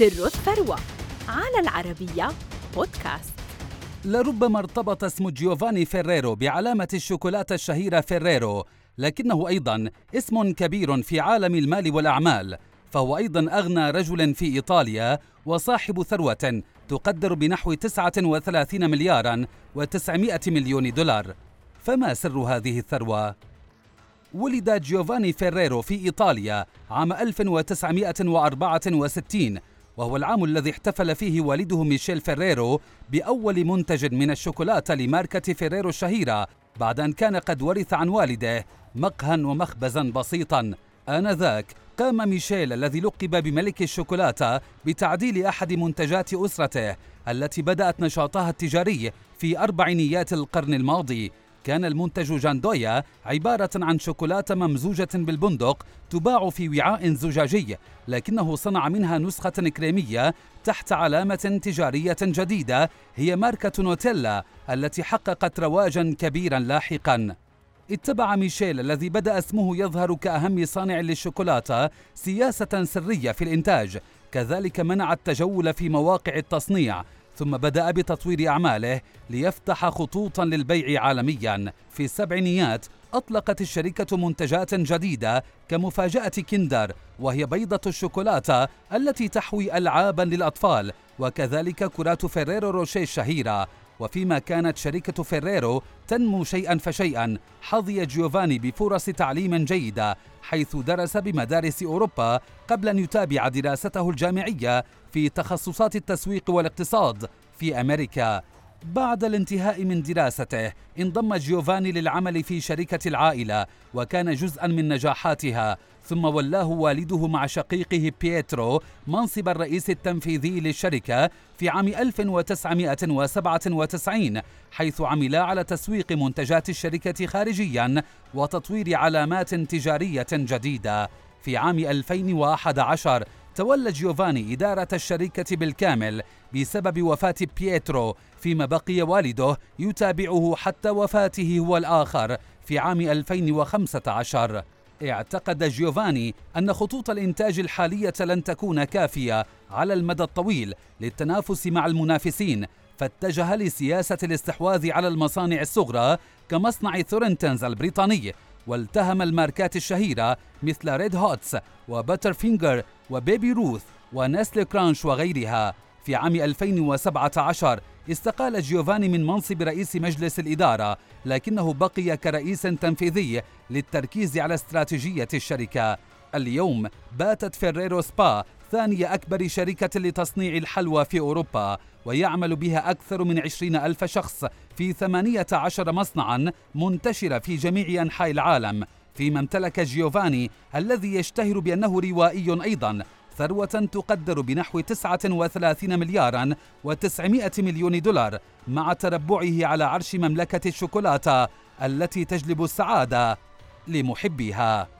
سر الثروة على العربية بودكاست لربما ارتبط اسم جيوفاني فيريرو بعلامة الشوكولاتة الشهيرة فيريرو لكنه أيضا اسم كبير في عالم المال والأعمال فهو أيضا أغنى رجل في إيطاليا وصاحب ثروة تقدر بنحو 39 مليارا و900 مليون دولار فما سر هذه الثروة؟ ولد جيوفاني فيريرو في إيطاليا عام 1964 وهو العام الذي احتفل فيه والده ميشيل فيريرو بأول منتج من الشوكولاتة لماركة فيريرو الشهيرة بعد أن كان قد ورث عن والده مقهى ومخبزا بسيطا. آنذاك قام ميشيل الذي لقب بملك الشوكولاتة بتعديل أحد منتجات أسرته التي بدأت نشاطها التجاري في أربعينيات القرن الماضي. كان المنتج جاندويا عبارة عن شوكولاتة ممزوجة بالبندق تباع في وعاء زجاجي لكنه صنع منها نسخة كريمية تحت علامة تجارية جديدة هي ماركة نوتيلا التي حققت رواجا كبيرا لاحقا. اتبع ميشيل الذي بدأ اسمه يظهر كأهم صانع للشوكولاتة سياسة سرية في الإنتاج كذلك منع التجول في مواقع التصنيع ثم بدأ بتطوير أعماله ليفتح خطوطا للبيع عالميا. في السبعينيات أطلقت الشركة منتجات جديدة كمفاجأة كندر وهي بيضة الشوكولاتة التي تحوي ألعابا للأطفال وكذلك كرات فيريرو روشيه الشهيرة. وفيما كانت شركة فيريرو تنمو شيئا فشيئا حظي جيوفاني بفرص تعليم جيدة حيث درس بمدارس أوروبا قبل أن يتابع دراسته الجامعية في تخصصات التسويق والاقتصاد في أمريكا. بعد الانتهاء من دراسته انضم جيوفاني للعمل في شركة العائلة وكان جزءا من نجاحاتها ثم ولاه والده مع شقيقه بيترو منصب الرئيس التنفيذي للشركة في عام 1997 حيث عملا على تسويق منتجات الشركة خارجيا وتطوير علامات تجارية جديدة. في عام 2011 تولى جيوفاني إدارة الشركة بالكامل بسبب وفاة بيترو فيما بقي والده يتابعه حتى وفاته هو الآخر في عام 2015 اعتقد جيوفاني أن خطوط الإنتاج الحالية لن تكون كافية على المدى الطويل للتنافس مع المنافسين فاتجه لسياسة الاستحواذ على المصانع الصغرى كمصنع ثورنتنز البريطاني. والتهم الماركات الشهيرة مثل ريد هوتس و Butterfinger و Baby Ruth و Nestlé Crunch وغيرها. في عام 2017 استقال جيوفاني من منصب رئيس مجلس الإدارة لكنه بقي كرئيس تنفيذي للتركيز على استراتيجية الشركة. اليوم باتت فيريرو سبا ثاني أكبر شركة لتصنيع الحلوى في أوروبا ويعمل بها أكثر من عشرين ألف شخص في ثمانية عشر مصنعا منتشرة في جميع أنحاء العالم. فيما امتلك جيوفاني الذي يشتهر بأنه روائي أيضا ثروة تقدر بنحو 39 مليارا و900 مليون دولار مع تربعه على عرش مملكة الشوكولاتة التي تجلب السعادة لمحبيها.